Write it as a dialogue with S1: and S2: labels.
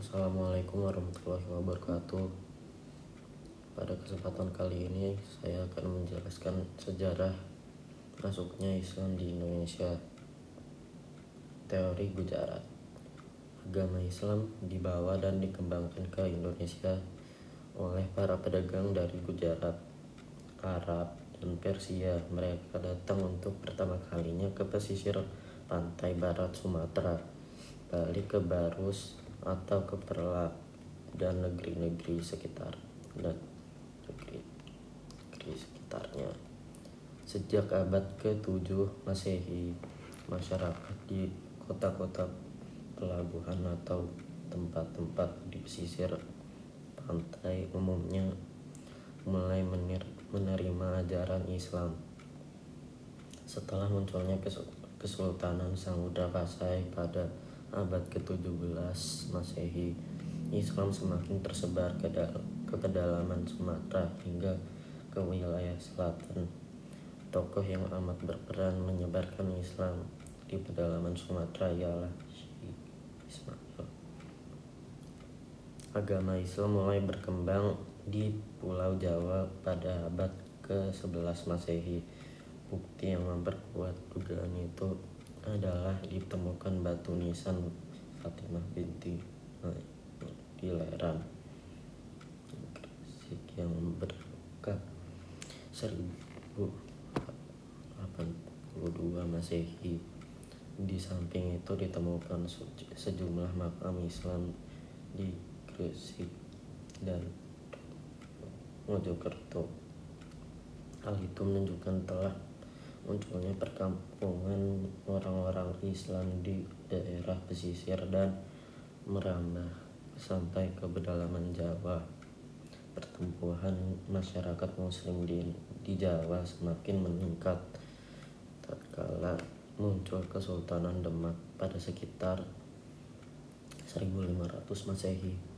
S1: Assalamualaikum warahmatullahi wabarakatuh. Pada kesempatan kali ini saya akan menjelaskan sejarah masuknya Islam di Indonesia. Teori Gujarat. Agama Islam dibawa dan dikembangkan ke Indonesia oleh para pedagang dari Gujarat, Arab, dan Persia. Mereka datang untuk pertama kalinya ke pesisir pantai barat Sumatera, balik ke Barus atau ke Perlak dan negeri-negeri sekitar dan negeri-negeri sekitarnya. Sejak abad ke-7 Masehi, masyarakat di kota-kota pelabuhan atau tempat-tempat di pesisir pantai umumnya mulai menerima ajaran Islam. Setelah munculnya Kesultanan Samudra Pasai pada abad ke-17 Masehi, Islam semakin tersebar ke, ke pedalaman Sumatera hingga ke wilayah selatan. Tokoh yang amat berperan menyebarkan Islam di pedalaman Sumatera ialah Syekh Ismail. Agama Islam mulai berkembang di Pulau Jawa pada abad ke-11 Masehi. Bukti yang memperkuat dugaan itu adalah ditemukan batu nisan Fatimah binti di Leran yang berkah 1082 Masehi di samping itu ditemukan sejumlah makam Islam di Gresik dan Mojokerto. Hal itu menunjukkan telah munculnya perkampungan orang-orang Islam di daerah pesisir dan merambah sampai ke pedalaman Jawa. Pertumbuhan masyarakat Muslim di, di Jawa semakin meningkat tatkala muncul Kesultanan Demak pada sekitar 1500 Masehi.